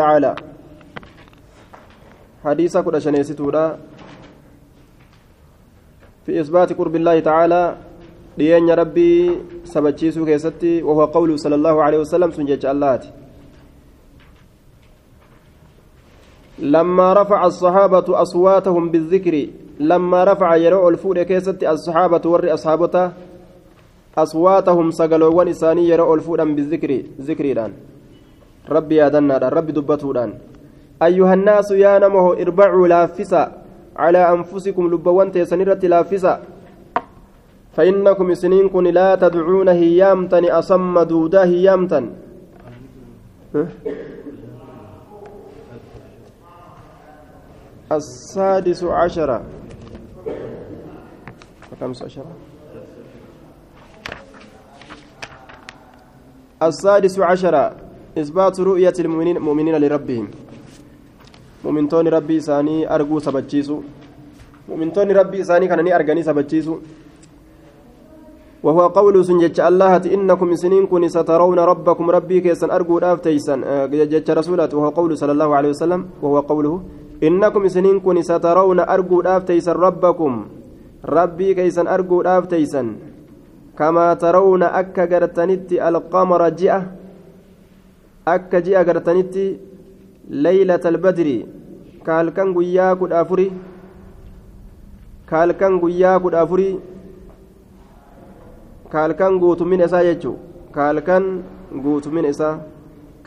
تعالى. حديث كل شنيستورا في إثبات قرب الله تعالى لين ربي سبتشيسو كيستي وهو قوله صلى الله عليه وسلم سنجج الله. لما رفع الصحابة أصواتهم بالذكر لما رفع يرو الفور كيستي الصحابة ور أصحابته أصواتهم سقلوا ونساني يرو الفور بالذكر ذكريران rabbi yaadannaadhaan rabbi dubbatuudhaan ayyuhannaasu yaa namaho irbacuu laaffisa calaa anfusikum lubbawwan teessan irratti laaffisa فإنكم سنين كن لا تدعون هيامتا أصم دودا هيامتا السادس عشر خمس عشر السادس عشر إثبات رؤية المؤمنين مؤمنين لربهم. مؤمنتون ربي إساني أرجو سبتشيسو مؤمنتون ربي إساني كانني أرجاني سبتشيسو وهو قول سنجج الله إنكم سنين كن سترون ربكم ربي كيسن أرجو أفتيسن جج رسولات. وهو قول صلى الله عليه وسلم. وهو قوله إنكم سنين كن سترون أرجو أفتيسن ربكم. ربي كيسن أرجو أفتيسن كما ترون أكا قرتنت القمر جئة. Akka ji'a gartanitti leeylata albadri kaalkan guyyaa kudha afuri kaalkan guyyaa kudha afuri kaalkan guutumin isaa jechuu kaalkan guutumin isaa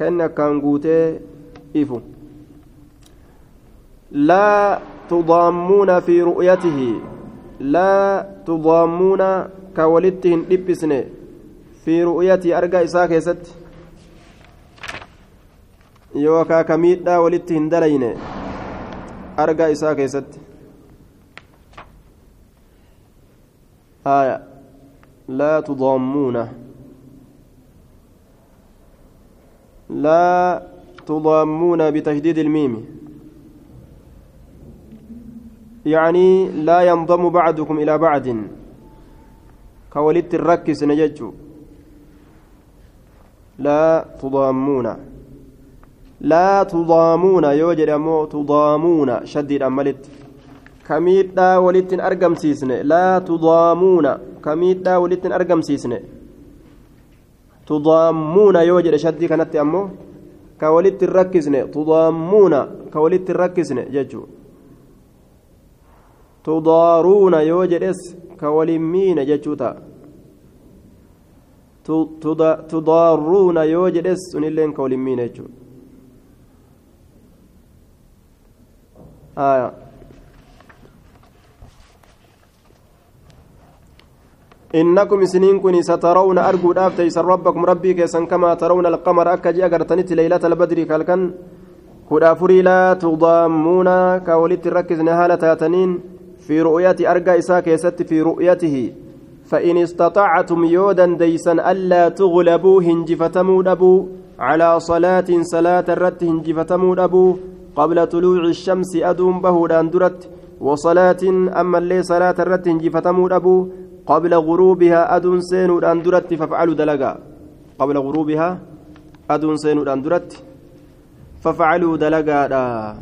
kan akkaan guutee ifu laa tudaammuuna fi ru'yatihi laa tudaammuuna ka walitti hin dhiphisne fi ru'yatii argaa isaa keessatti yookaa ka miidhaa walitti hin dalayne argaa isaa keessatti aya laa tudaammuuna laa tudaammuuna bitashdiid ilmiimi يعني لا ينضم بعضكم إلى بعض كولدت الركس نججو لا تضامون لا تضامون يوجد أمو تضامون. شديد أملت كميدا ولتن أرقم سيسنة. لا تضامون. كميدا ولتن أرقم سيسنة. تضامون يوجد شدي كانت أمو. كولت الركزنة. تضامون. كولت الركزنة. ججو. تضارون يوجد اس. كولمين ججوتا تضارون يوجد اس. سنلين كولمين ججو. آية إنكم سنين كن سترون أرجو دافتيس ربكم ربي كيسن كما ترون القمر أكجي أجرتنت ليلة البدر كالكن. كدافري لا تضامون كولت ركز نهالة تاتنين. في رؤية أرجى إساء كيست في رؤيته. فإن استطعتم يودا ديسا ألا تغلبوا هنجفتموا أبو على صلاة صلاة الرت هنجفتموا أبو قبل طلوع الشمس أدوم بهودان درت وصلاة أما اللي صلاة الرت هنجفتموا أبو قبل غروبها أدون سينودان درت فافعلوا دلقا. قبل غروبها أدون سينودان درت ففعلوا دلقا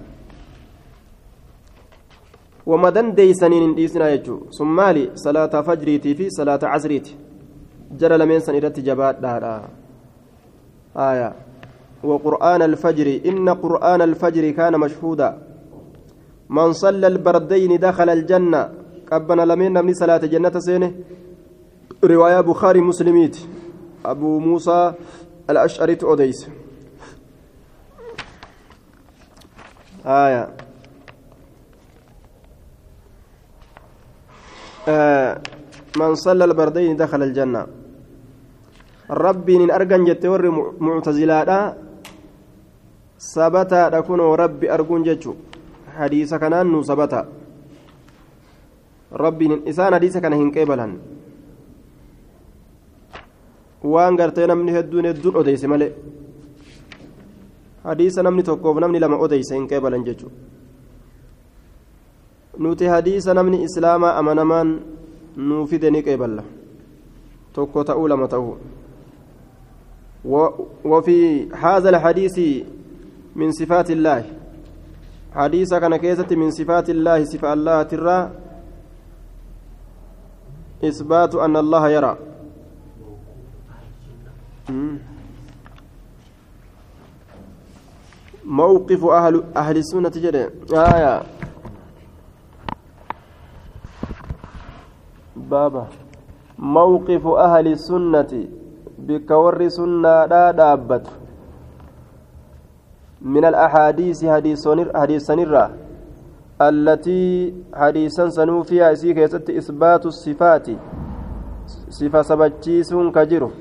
وما دنديسنين ديسنا يجو. ثم مالي صلاة فجريتي في صلاة عصريتي. جرى لمن سنيرت جبات دارا. آية. وقرآن الفجر إن قرآن الفجر كان مشهودا. من صلى البردين دخل الجنة قبنا لمن من صلاة جنة سينه؟ رواية بخاري مسلميت أبو موسى الأشعري أوديس آية. آه من صلى البردين دخل الجنة. ربي إن أرجن جتور معتزلاء ثبتا لكون ربي أرجون جتشو حديث كان نو ثبتا ربي إسان حديث كان هنكيبلا waan gartee namni hedduun hedduun odeyse malee hadiisa namni tokkoof namni lama odeyse hin qeebalan jechuudha nuti hadiisa namni islaamaa amanamaan nuu fide ni qeeballa tokko ta'uu lama ta'uu وفي هذا الحديث من صفات الله. حديث كان كيسة من صفات الله صفة الله ترى. إثبات أن الله يرى. موقف أهل أهل السنة جري آية. بابا. موقف أهل السنة بكور سنة لا دابت من الأحاديث حديث سنرة التي حديثا سنو فيها سيك إثبات الصفات. صفة سبتشيسون كجرو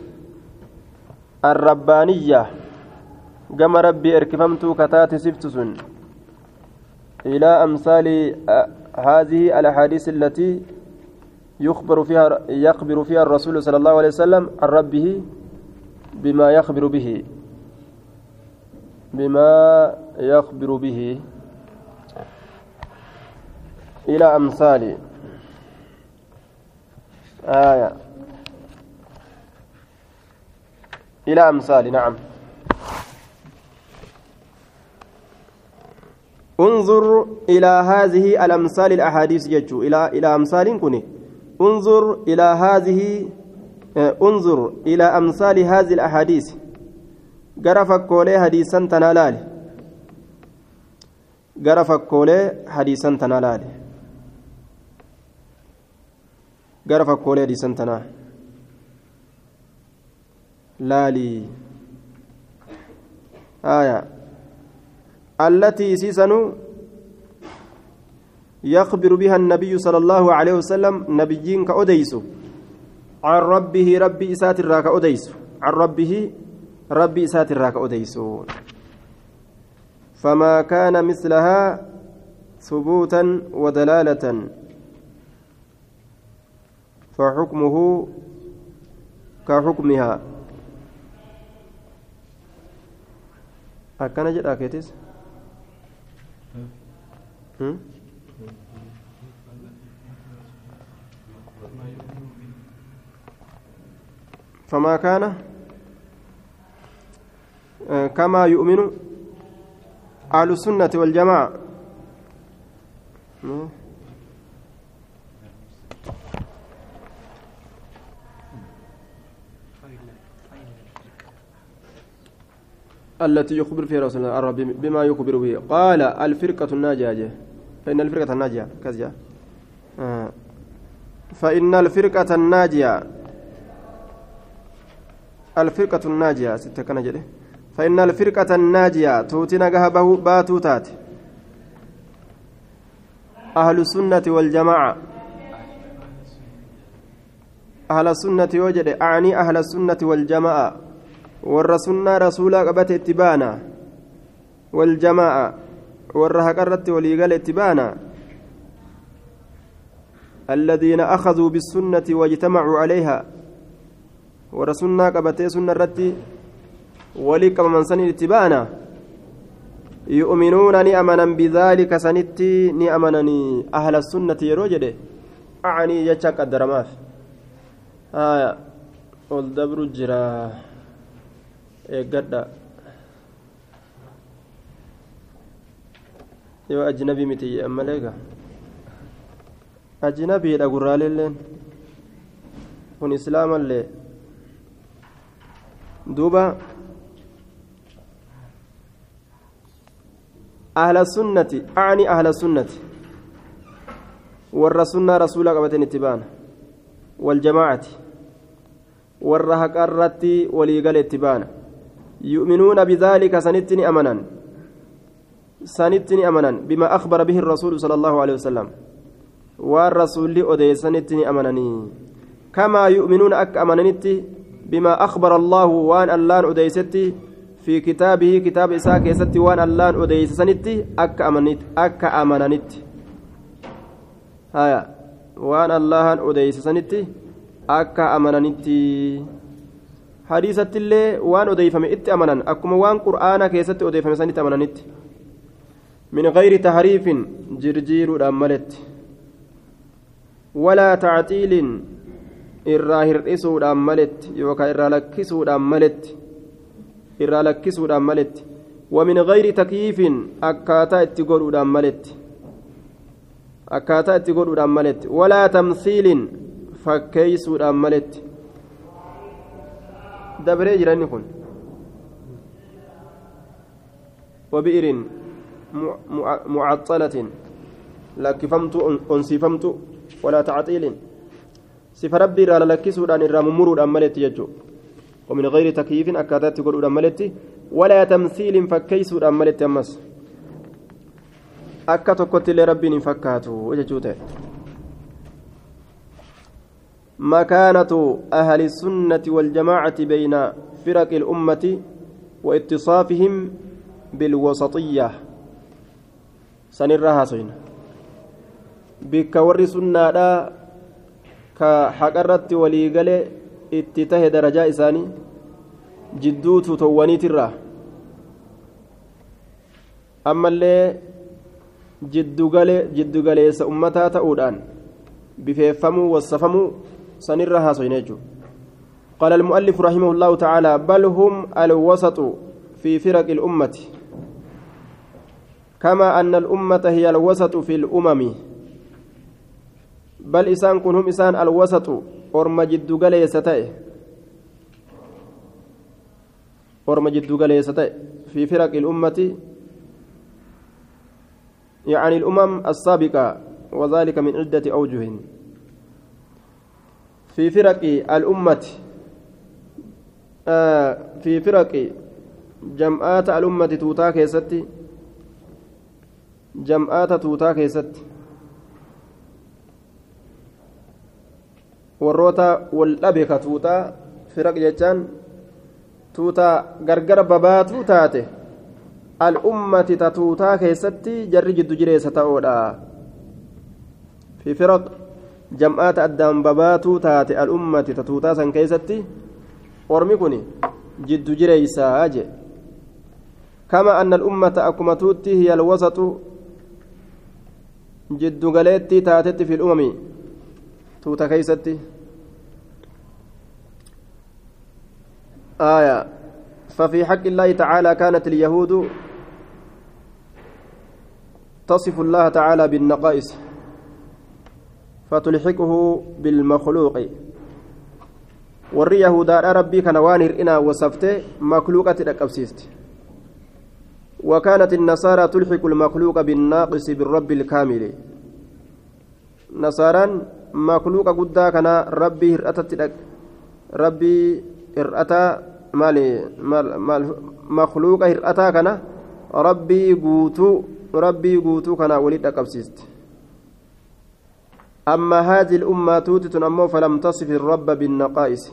الربانية. كما ربي اركفمت كتات سفتسن إلى أمثال هذه الأحاديث التي يخبر فيها يخبر فيها الرسول صلى الله عليه وسلم عن ربه بما يخبر به. بما يخبر به إلى أمثال آية. إلى أمثال نعم. انظر إلى هذه الأمثال الأحاديث يجو إلى إلى أمثال كني انظر إلى هذه انظر إلى أمثال هذه الأحاديث. قرفك كولي حديثا تنالالي قرفك كولي حديثا تنالالي قرفك كولي حديثا تنالالي لالي آية التي سيسن يخبر بها النبي صلى الله عليه وسلم نبيين كأديس عن ربه ربي إسات الراك أديس عن ربه ربي إسات الراك أديس فما كان مثلها ثبوتا ودلالة. فحكمه كحكمها. akkana jedha keetis فما كان كما يؤمن أهل السنة والجماعة. التي يخبر فيها رسول الله بما يخبر به. قال الفرقة الناجية. فإن الفرقة الناجية كذا. آه. فإن الفرقة الناجية. الفرقة الناجية ستة كان جده فإن الفرقة الناجية توتنا جهبه باتو تات أهل السنة والجماعة. أهل السنة وجد أعني أهل السنة والجماعة. qabate itti baana waljamaa'a warra haqarratti waliigale itti baana الذين أخذوا بالسنة واجتمعوا عليها. ورسولنا قبتي سنة رتي. ولك من سن اتبانا يؤمنون نأمنا بذلك سنتي نأمنني أهل السنة يروجد. أعني يتشك الدرماف آية. والدبر الجراه eeggadha yoo ajnabii miti jedhan malee gaa ajnabiidha gurraaleelleen kun islaamallee duuba أهل السنة أعني أهل السنة. والرسولنا رسول قبة اتبان والجماعة. والرهق الرتي وليقل اتبان يؤمنون بذلك سنتني أمنا. سنتني أمنا بما أخبر به الرسول صلى الله عليه وسلم. والرسول أدي سنتني أمنني. كما يؤمنون أك أمننتي بما أخبر الله وأن اللان أديستي في كتابه كتاب إساء كيستي وان اللان أديس سنتي أك أمنت أك أمننت هايا وان اللان أديس سنتي أك أمننتي hadiisatti illee waan odeeyfame itti amanan akkuma waan qur'aana keessatti odeeyfame sanitti amananitti min gayri tahriifin jirjiiruudhaan maletti walaa tacxiiliin irraa hirdhisuudhaan maletti yookaan irraa lakkisuudhaan maletti irraa lakkisuudhaan maletti. ومن غير تكييف أكاتا اتقول ملت أكاتا اتقول ملت ولا تمثيل فكيس ملت دبري جراني كن وبئر معطلة لكفمت أنسفمت ولا تعطيل sifa rabbii irraa lalakkisuudhaan irraa mummuruudhaan maletti jechuudha. ومن غير تكييف أكادت تقول ملتي ولا تمثيل akka tokkotti illee rabbiin hin fakkaatu jechuu ta'e مكانة أهل السنة والجماعة بين فرق الأمة واتصافهم بالوسطية. سنرها سين بك ور سنة haqarratti walii galee itti tahe darajaa isaanii jidduu tutowwaniitirraa ammallee jiddugaleessa ummataa ta'uudhaan bifeeffamuu wassafamuu sanirra haasoyne jechuudha قال المؤلف رحمه الله تعالى بل هم الوسط في فرق الأمة كما أن الأمة هي الوسط في الأمم بل إسان كنهم إسان الوسط أرم جد قليس أرم جد قليس في فرق الأمة يعني الأمم السابقة وذلك من عدة أوجه في فرق الأمة آه في فرق جمعات الأمة توتا كيستي جمعات توتا كيستي warroota wal dhabe ka tuutaa firaq jechaan tuutaa gargara babaatuu taate al'ummati ta tuutaa keessatti jarri jiddu jireessa ta'oodha fi firaq jam'aata addaan babaatuu taate al'ummati ta tuutaa san keessatti ormi kun jiddu jireeysaa je kama anna al'ummata akkuma tuutti hiya alwasatu jiddu galeettii taatetti fi l'umami tuuta keeysatti آية. ففي حق الله تعالى كانت اليهود تصف الله تعالى بالنقائص فتلحقه بالمخلوق. warri yahudaadha rabbii kana waan hir'inaa wasafte makluuqatti dhaqqabsiiste وكانت النصارى تلحق المخلوق بالناقص بالرب الكامل. نصارى makluuqa guddaa kana rabbii hir'atatti rabbii hir'ataa maali makluuqa hir'ataa kana rabbii guutuu rabbii guutuu kana walit dhaqqabsiiste أما هذه الأمة توتت أمه فلم تصف الرب بالنقائص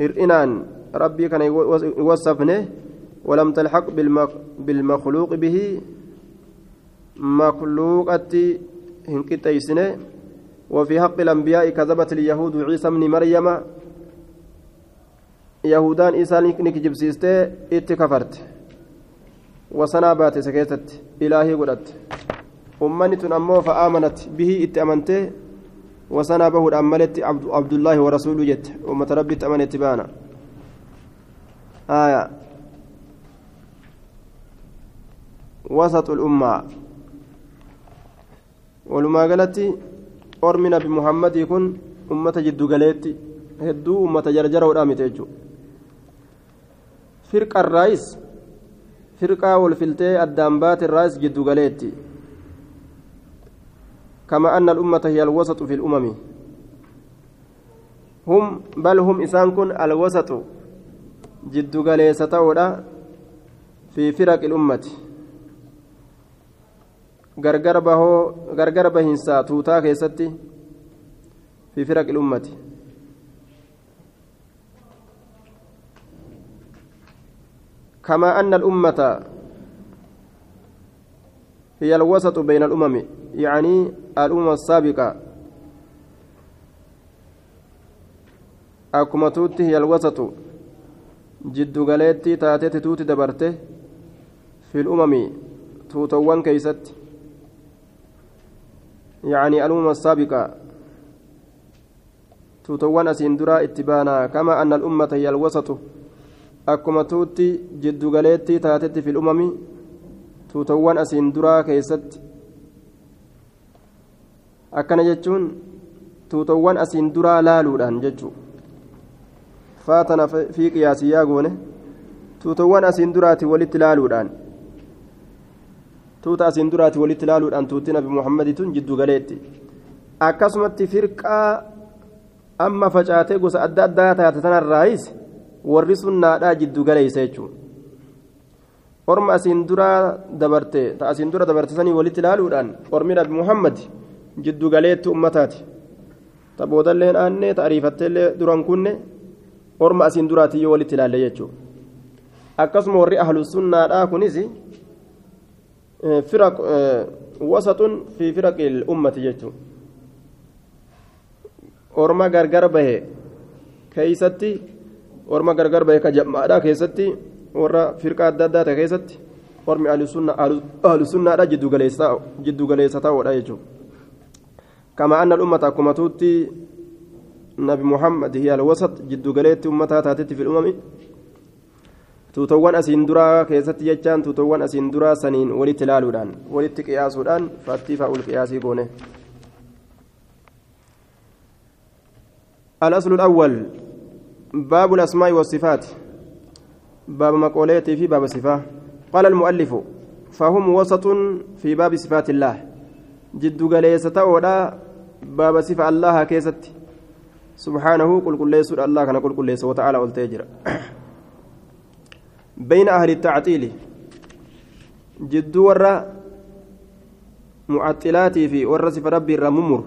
هرئنان ربي كان يوصفنه ولم تلحق بالمخلوق به مخلوقة هنكتيسنه وفي حق الأنبياء كذبت اليهود عيسى بن مريم. يهودان إيسى نكجب سيستي اتكفرت وسنا بات سكيتت إلهي قدت. أمني أمو فآمنت به اتأمنته وسنا به عبد, عبد الله ورسوله جت. أمة ربي تأمنت بانا آية. وسط الأمة. walumaa galatti ormi nabi muhammadii kun ummata jiddu galeetti hedduu ummata jarjaroodhaa mite jechuudha firqaan raayis firqaa walfiltee addaan baate raayis jiddugaleetti kama annal ummata hiya alwasatu fil umami. Hum bal hum isaan kun alwasatu jiddugaleessa ta'uudha fi firaqi ummati. Gargar bahoo gargar bahinsaa tuutaa keessatti fi firaq ilummati كما أن الأمة هي الوسط بين الأمم يعني الأمم السابقة أكما توتي هي الوسط جد غليتي تاتي توتي دبرته في الأمم توتوان كيست يعني الأمم السابقة توتوان أسين درا اتبانا كما أن الأمة هي الوسط akkuma tuutti jiddugaleettii taatetti fil umami tuutawwan asiin duraa keessatti akkana jechuun tuutawwan asiin duraa laaluudhaan jechuudha faatana fi qiyaasiyyaa goone tuutawwan asiin duraati walitti laaluudhaan tuuta asiin duraati walitti laaluudhaan tuutti nabi muhammaditun jiddu galeetti. Akkasumatti firqaa amma facaatee gosa adda addaa taate tanarraayis warri sunnaadhaa jiddu galeeysa jechuudha orma asiin duraa dabarte ta asiin dura dabarte sanii walitti laaluudhaan ormi nabi muhammad jiddu galeetti ummataati. Ta boodalleen aannee ta ariifatteellee duran kunne orma asiin duraatii yoo walitti ilaalle jechuudha akkasuma warri ahlu sunnaadhaa kunis firaq wasatun fi firaqil ummati jechuudha orma gargar bahe keeysatti orma gargar bahe ka jammaadhaa keessatti warra firqa adda addaa ta'e keessatti ormi ahlu sunnaadhaa jiddu galeessa ta'uudha jechuudha كما أن الأمة كما توتي نبي محمد هي الوسط جد قليت أمتها تاتت في الأمم tuutawwan asiin duraa keessatti jechaan tuutawwan asiin duraa saniin walitti ilaaluudhaan walitti qiyaasuudhaan fattii fa'ul qiyaasii goone. الأصل الأول باب الأسماء والصفات باب مقولاتي في باب الصفات قال المؤلف فهم وسط في باب صفات الله جد قليسة ولا باب صفة الله كيست سبحانه قل قل ليس الله كان قل قل ليس وتعالى والتجر بين أهل التعطيل. جد ورا معطلاتي في ورا صفة ربي الرممر.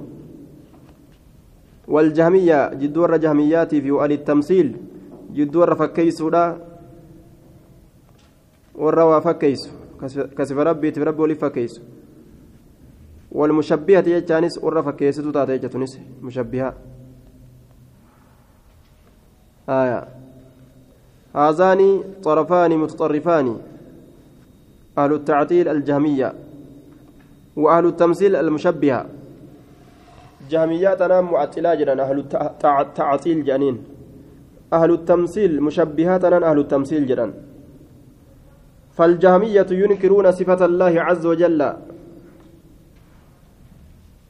والجهمية جد ورا جهمياتي في وآل التمثيل. جد ورا فكيسودا ورا وفكيس كسف ربي تبربي ولي فكيسو والمشبهة يجانس ورا فكيستو تاتي جتونس مشبهة. آية. هذان طرفان متطرفان. أهل التعطيل الجهمية وأهل التمثيل المشبهة. جهميات أنا معطلة أهل التعطيل جانين أهل التمثيل مشبهات أهل التمثيل جدا فالجهمية ينكرون صفة الله عز وجل.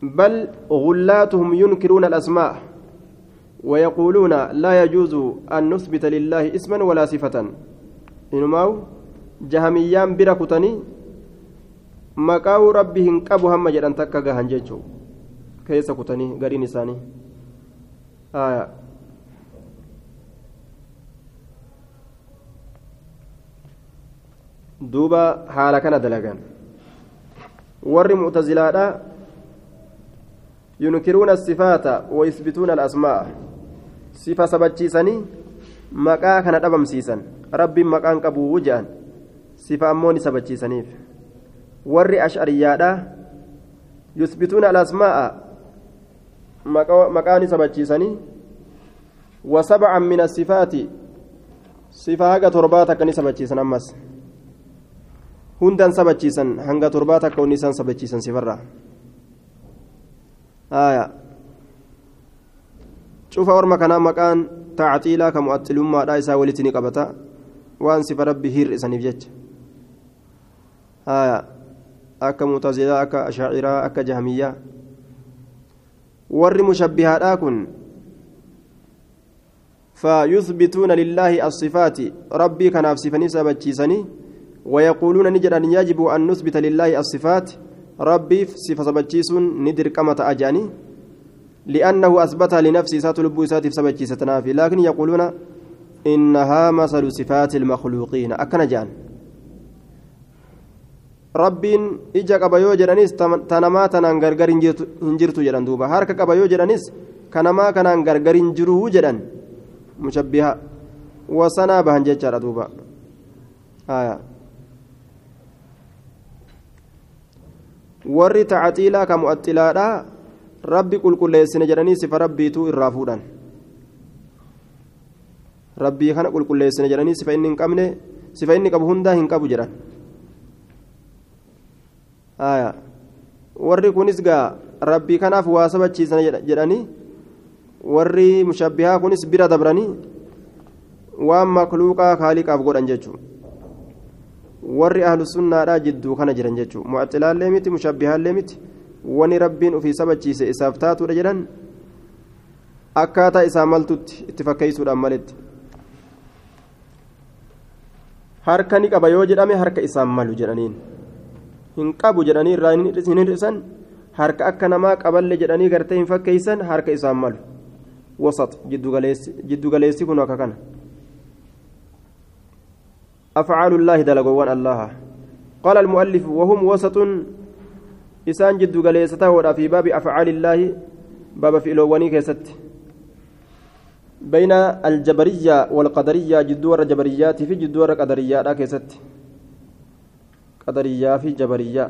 بل غلاتهم ينكرون الأسماء. ويقولون لا يجوز أن نثبت لله اسما ولا صفة. إنما جهميان بركتني مقاو ربهم قبو هم جدان تكا غهن جيجو. كيسا كتني غرين إساني آية. duuba haala kana dalagan warri mu'tazilaadha yunkiruuna asifaata wayusbituuna alasmaa sifa sabachiisanii maqaa kana dhabamsiisan rabbiin maqaan qabuu jedhan sifa ammoo ni sabachiisaniif warri ash'ariyyaadha yusbituuna alasmaa'a maqaa ni sabachiisanii asifaati sifa haga torbaa takka ni sabachiisan ammas hundan sabachiisan hanga torbaa takka wanni isaan sabachiisan sifarraa aya orma kanaa maqaan tacxiilaa ka mu'axilummaadha isaa walitti ni qabata waan sifa rabbi hir'isaniif jecha aya akka mu'tazilaa akka ashaaciraa akka jahmiyyaa warri mushabbihaadhaa kun فيثبتون لله الصفات ربي كان في صفني سبتشيسني ويقولون نجد أن يجب أن نثبت لله الصفات ربي صفة سبتشيسون ندر كما أجاني لأنه أثبتها لنفسه سات لبو سات سبتشي ستنافي. لكن يقولون إنها مثل صفات المخلوقين. أكن جان. ربين إجا قبيو جرانيس تنما تنان غرغر هنجرتو جران دوبا. هارك قبيو جرانيس كنما كنان غرغر هنجرو جران. مشبهة. وسنا بهنجة جرا دوبا. آية. warri tacaxiilaa ka rabbi qulqulleessine jedhanii sifa rabbiitu irraa fuudhan. Rabbii kana qulqulleessine jedhanii sifa inni hin qabne sifa inni qabu hundaa hin qabu jedhan. Warri kunis gaa rabbii kanaaf waa sabachiisan jedhanii warri mushabbihaa kunis bira dabranii waan makluuqaa kaaliqaaf godhan jechuudha warri ahlu sunnaadhaa jidduu kana jiran jechuudha mu'axilaallee miti mushabbihaallee miti wani rabbiin ofii sabachiise isaaf taatuudha jedhan akkaataa isaa maltutti itti fakkeessuudhaan maletti harka ni qaba yoo jedhame harka isaan malu jedhaniin hin qabu jedhanii irraa hin hir'isan harka akka namaa qaballe jedhanii gartee hin fakkeessan harka isaan malu wasat jiddugaleessi kun akka kana أفعال الله دلقوان الله قال المؤلف وهم جد قليسته في باب أفعال الله باب في إلواني كيست بين الجبرية والقدرية جدور جبريات في جدور قدريات كيست قدرية في جبرية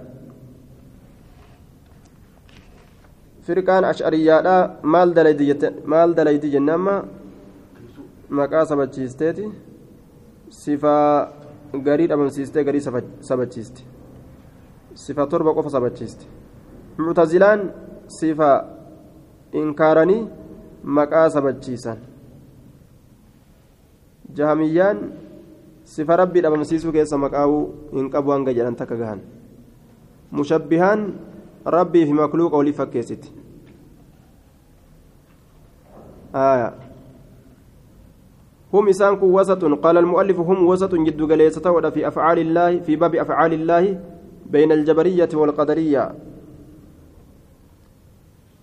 فرقان أشعرية مال دليدي مال دليدي جنما مقاسة بتشيستيتي sifaa garii dhabamsiistee garii sabachiiste. Sifa torba qofa sabachiiste muctazilaan sifa inkaaranii maqaa sabachiisan jahamiyyaan sifa rabbii dhabamsiisuu keessa maqaa'uu hin qabu hanga jedhan takka gahan mushabbihaan rabbii fi makluuqa walii fakkeessiti هم إسان وسط قال المؤلف هم وسط جد جليسة في أفعال الله في باب أفعال الله بين الجبرية والقدرية.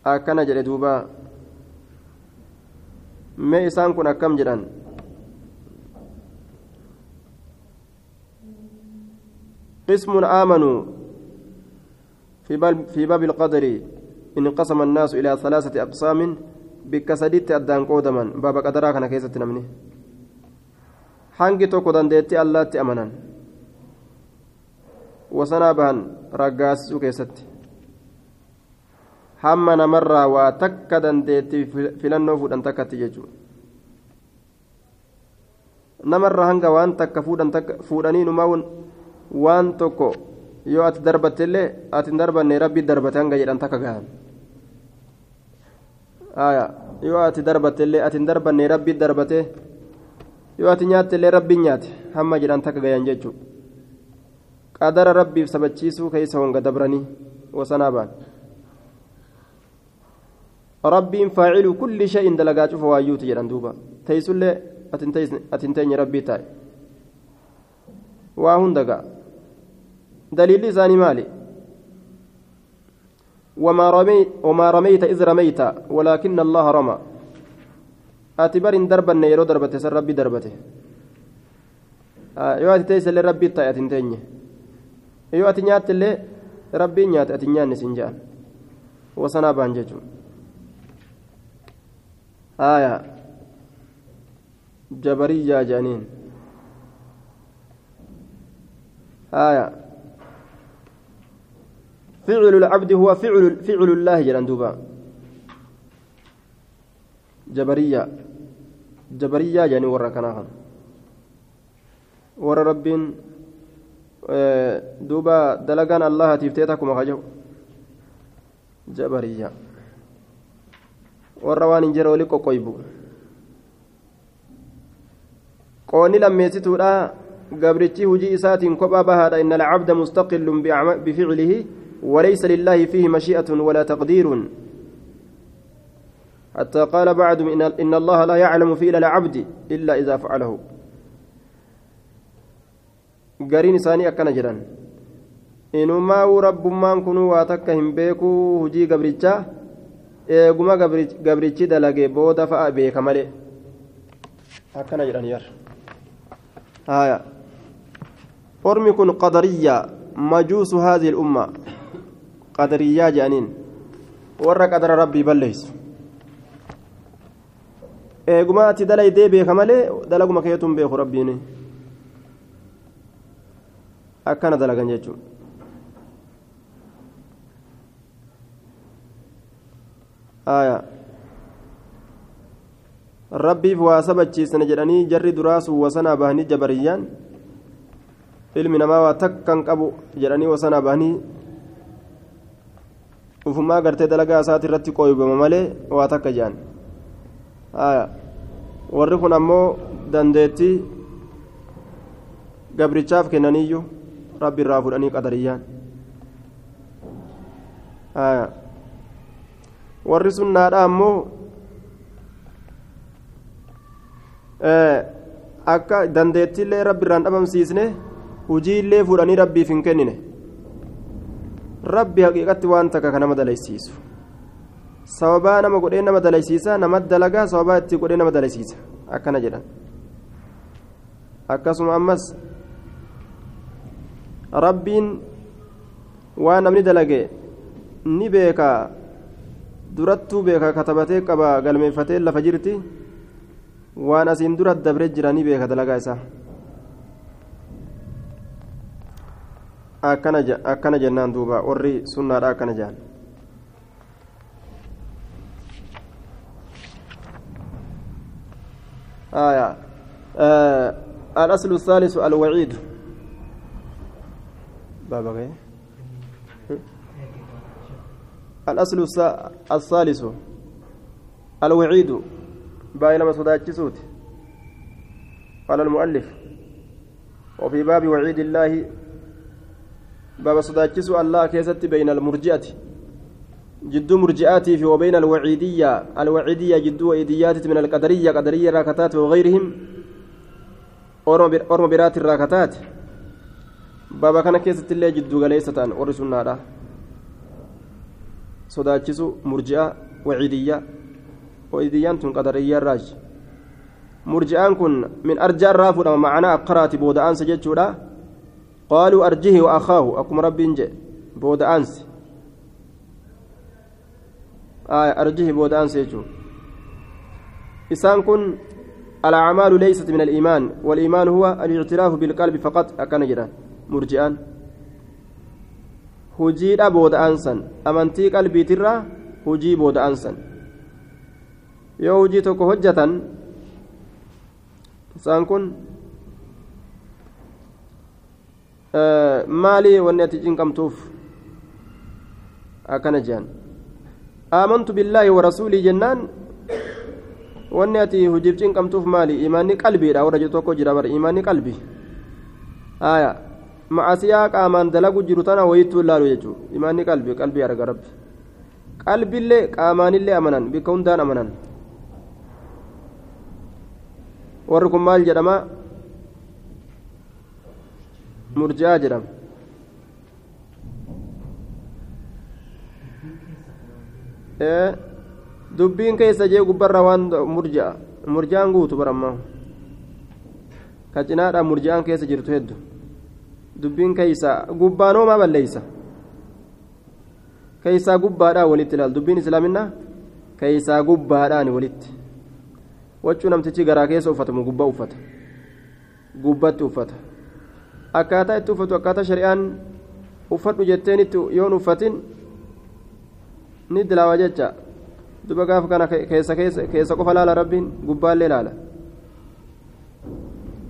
أكن جلدوبا ما إسان كن كم جران؟ قسم آمنوا في باب في باب القدر. انقسم الناس إلى ثلاثة أقسام. بكسدت أدان قودما باب قدرا كان كيسة نمني. hangi tokko dandeettii allaatti amanan wasanaa bahan raggaasisuu keessatti. Hamma namarraa waa takka dandeettii filannoo fuudhan takkatti jechuudha. Namarraa hanga waan takka fuudhanii numaa waan tokko yoo ati darbattillee ati hin darbanne rabbi darbate hanga jedhan takka gahan. Yoo ati darbattillee ati hin darbanne rabbi darbate. yoo ati nyaatte illee rabbiin nyaate hamma jedhan takka gayan jechuudha keessa honga dabranii wasanaa ba'an rabbiin faacilu kulli shay'in dalagaa cufa waayyuuti jedhan duuba teessullee ati hin teenye rabbii taa'e waa hunda ga'a daliilli isaanii maali وما رميت إذ رميت ولكن الله رمى ati bar hin darbanne yeroo darbate san rabbi darbate yoo ati teessallee rabbii ta'e ati hin teenye yoo ati nyaattillee rabbiin nyaate ati nyaanne siin jedhan wasanaa baan jechuun aya jabariyyaa jedhaniin aya فعل العبد هو فعل فعل الله جل دوبا جبرية جبرية يعني ورا كناها ورا ربين دوبا دلقان الله تفتيتكم خجو جبرية ورا وان انجر ولي قويبو qoonni lammeessituudha gabrichi hujii isaatiin kophaa bahaadha inna alcabda mustaqillun bificlihi walaysa lillaahi fiihi mashii'atun walaa taqdiirun حتى قال بعد إن الله لا يعلم فعل العبد إلا إذا فعله قرين ثاني أكن جران إنما رب ما كنوا واتك هم بيكو هجي قبرتشا eeguma gabrichi dalage booda fa'a beeka malee akkana jedhan yar haya ormi kun qadariyya majuusu haadhihi ilumma qadariyyaa jedhaniin warra qadara rabbii balleeysu eeguma ati dalaydee beeka malee dalaguma keetuun beeku rabbiin akkana dalagan jechuun aya rabbiif waa sabachiisana jedhanii jarri duraasuu wasanaa bahanii jabariyyaan ilmi namaa waa takkan qabu jedhanii wasanaa bahanii ufumaa gartee dalagaa isaati irratti qooybama malee waa takka jedhan aya warri kun ammoo dandeettii gabrichaaf kennaniyyuu rabbi irraa fudhanii qadariyyaan. Warri sunnaadha ammoo akka dandeettiillee rabbi irraan dhabamsiisne hujiillee fuudhanii rabbiif hin kennine. Rabbi haqiiqatti waan takka ka nama dalaysiisu sababaa nama godhee nama dalaysiisa nama dalagaa sababaa itti godhee nama dalaysiisa akkana jedhan. Akkasuma ammas rabbiin waan namni dalage ni beeka durattuu beeka katabatee qaba galmeeffatee lafa jirti waan asiin dura dabre jira ni beeka dalagaa isaa akkana jennaan duuba warri sunnaadha akkana jedhan آية آه الأصل الثالث الوعيد بابا غير الأصل الثالث. الوعيد. باين ما صداتشسوت قال المؤلف. وفي باب وعيد الله. باب صداتشسو الله كيست بين المرجئة. جدو مرجئاتي في وبين الوعيدية. الوعيدية جدو وإيديات من القدرية قدرية راكتات وغيرهم. أورم برات الراكتات. بابا كان كيست الله جدو غليسة ورسولنا sodaachisu murji'a waciidiyya waciidiyyaan tun qadariyyaa irraaji murji'aan kun min arjaa irraa fudhama macanaa akkaraati booda'aansa jechuudha qaaluu arjihi wa akaahu akkuma rabbiin jedhe booda'aansi arjihi booda'aansa jechuudha isaan kun الأعمال ليست من الإيمان والإيمان هو الاعتراف بالقلب فقط أكن جدا مرجئان hujiidha booda'aan san amantii qalbiitirraa hujii booda'aan san yoo hujii tokko hojjatan isaan kun maalii wanni ati cinqamtuuf akkana jehan aamantu billaahi warasuulii jennaan wanni ati hujiif cinqamtuuf maali imaanni qalbiidha warra jedhu tokko jira bara imaanni qalbii aayaa macasiyaa qaamaan dalagu jiru tana wayittuu ilaalu jechuudha imaanni qalbii qalbii arga rabbi qalbiillee qaamaanillee amanan bikka hundaan amanan warri kun maal jedhama murji'aa jedhama dubbiin keessa jee gubbarra waan murji'a murji'aan guutu barammaa ka murji'aan keessa jirtu hedduu dubbiin keeysa gubbaanoo maa balleeysa? Keeysaa gubbaadhaan walitti ilaal. Dubbiin islaaminaa keeysaa gubbaadhaan walitti. Wachuu namtichi garaa keessa uffatamu gubbaa uffata? Gubbatti uffata. Akkaataa itti uffatu akkaataa shari'aan uffadhu jetteen itti yoon uffatin ni dilaawa jecha. Duba gaafa kana keessa keessa qofa laala rabbiin gubbaallee laala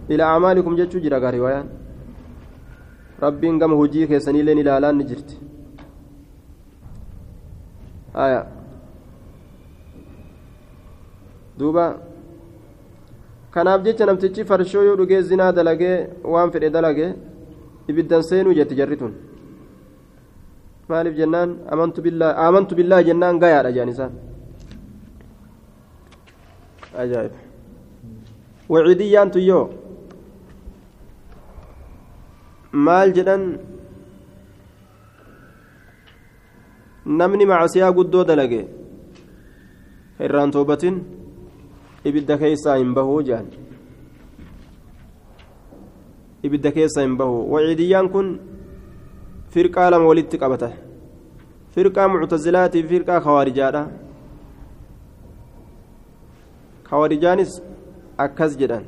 ilaa amaalikum jechuu jira gaarii waayaan rabbiin gama hojii keessaniillee ilaalaan ni jirti aya duuba kanaaf jecha namtichi farshoo yoo dhugee zinaa dalagee waan fedhe dalage ibiddan seenuu jetti jarri tun maaliif jennaan amantu billaahi jennaan gayaadha jaan isaan ajaa'ib waciidiyyaan tuyyoo maal jedhan namni macasiyaa guddoo dalage irraan toobatin ibidda keessaa hin bahuu jedhan ibidda keessaa hin bahu waciidiyyaan kun firqaa lama walitti qabata firqaa muctazilaatii fi firqaa kawaarijaadha kawaarijaanis akkas jedhan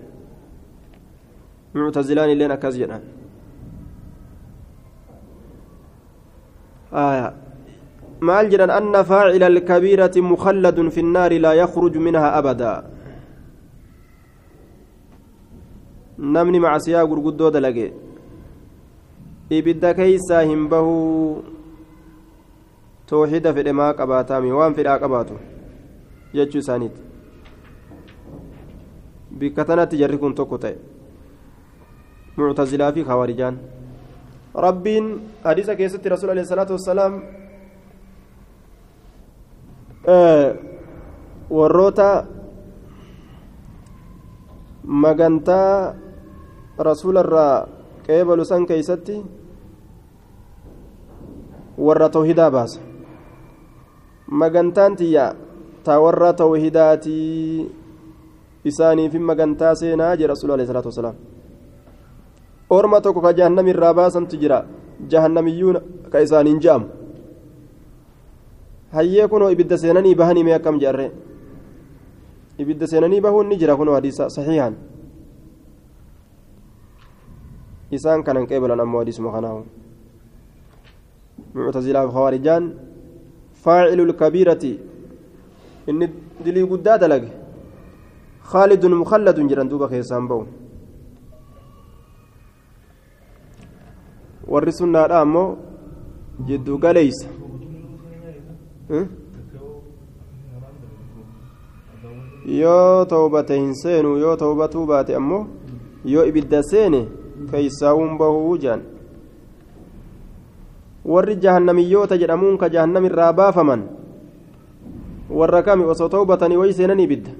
muctazilaan illeen akkas jedhan آية anna faacila alkabiirati mukhalladun fi nnaari laa yakruju minhaa abadaa namni macsiyaa gurguddoo dalage ibidda keeysaa hin bahuu tooxida fedhe maa qabaataami waan fedhaa qabaatu jechuu isaaniiti bikkatanatti jarri kun tokko ta'e muctazilaa fi khawaarijaan rabbiin hadiisa keessatti rasuul alayhi salaatu wassalaam warroota magantaa rasuularraa qeebalu san keeysatti warra tawhidaa baasa magantaan tiyya ta warra tawhidaatii isaaniifin magantaa seenaa jee rasuul alayhi salaatu wasalaam orma tokko ka jahannam irraa baasantu jira jahannamiyyuun ka isaaniin je'amu hayyee kunoo ibidda seenanii bahanii mee akkam jearree ibidda seenanii bahuun ni jira kunoo hadiisa saxiihan isaan kanan qeebalan ammoo hadiisuma kanaahu muctazilaaf khawaarijaan faacilu lkabiirati inni dilii guddaa dalage khaalidun mukhalladun jedhan duuba keessaan ba'u warri sunnaadha ammoo jiddu galeeysa. Yoo tawbate hin seenu yoo tawbatuu baate ammoo yoo ibidda seene keeysaawun bahuu jedhan warri jahannamiyyoota jedhamuun ka jahannam irraa baafaman warra kami osoo tawbatanii way seenan ibidda?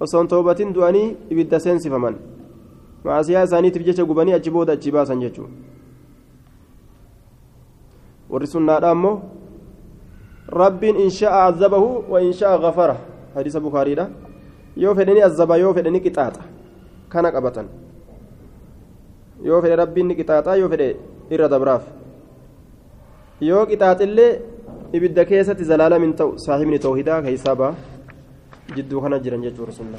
Osoo hin tawbatin du'anii ibidda seensifaman. Maasiyaa isaaniitiif jecha gubanii achi booda achi baasan jechuudha warri sunnaadha ammoo rabbiin insha'a azabahu wa insha'a gafara hadiisa bukaariidha. Yoo fedhani azaba yoo fedhani qixaaxa. Kana qabatan. Yoo fedhe rabbiin ni qixaaxaa yoo fedhe irra dabraaf. Yoo qixaaxillee ibidda keessatti zalaalamin ta'u saahibni tawhidaa keeysaa ba'a jidduu kana jiran jechuudha sunna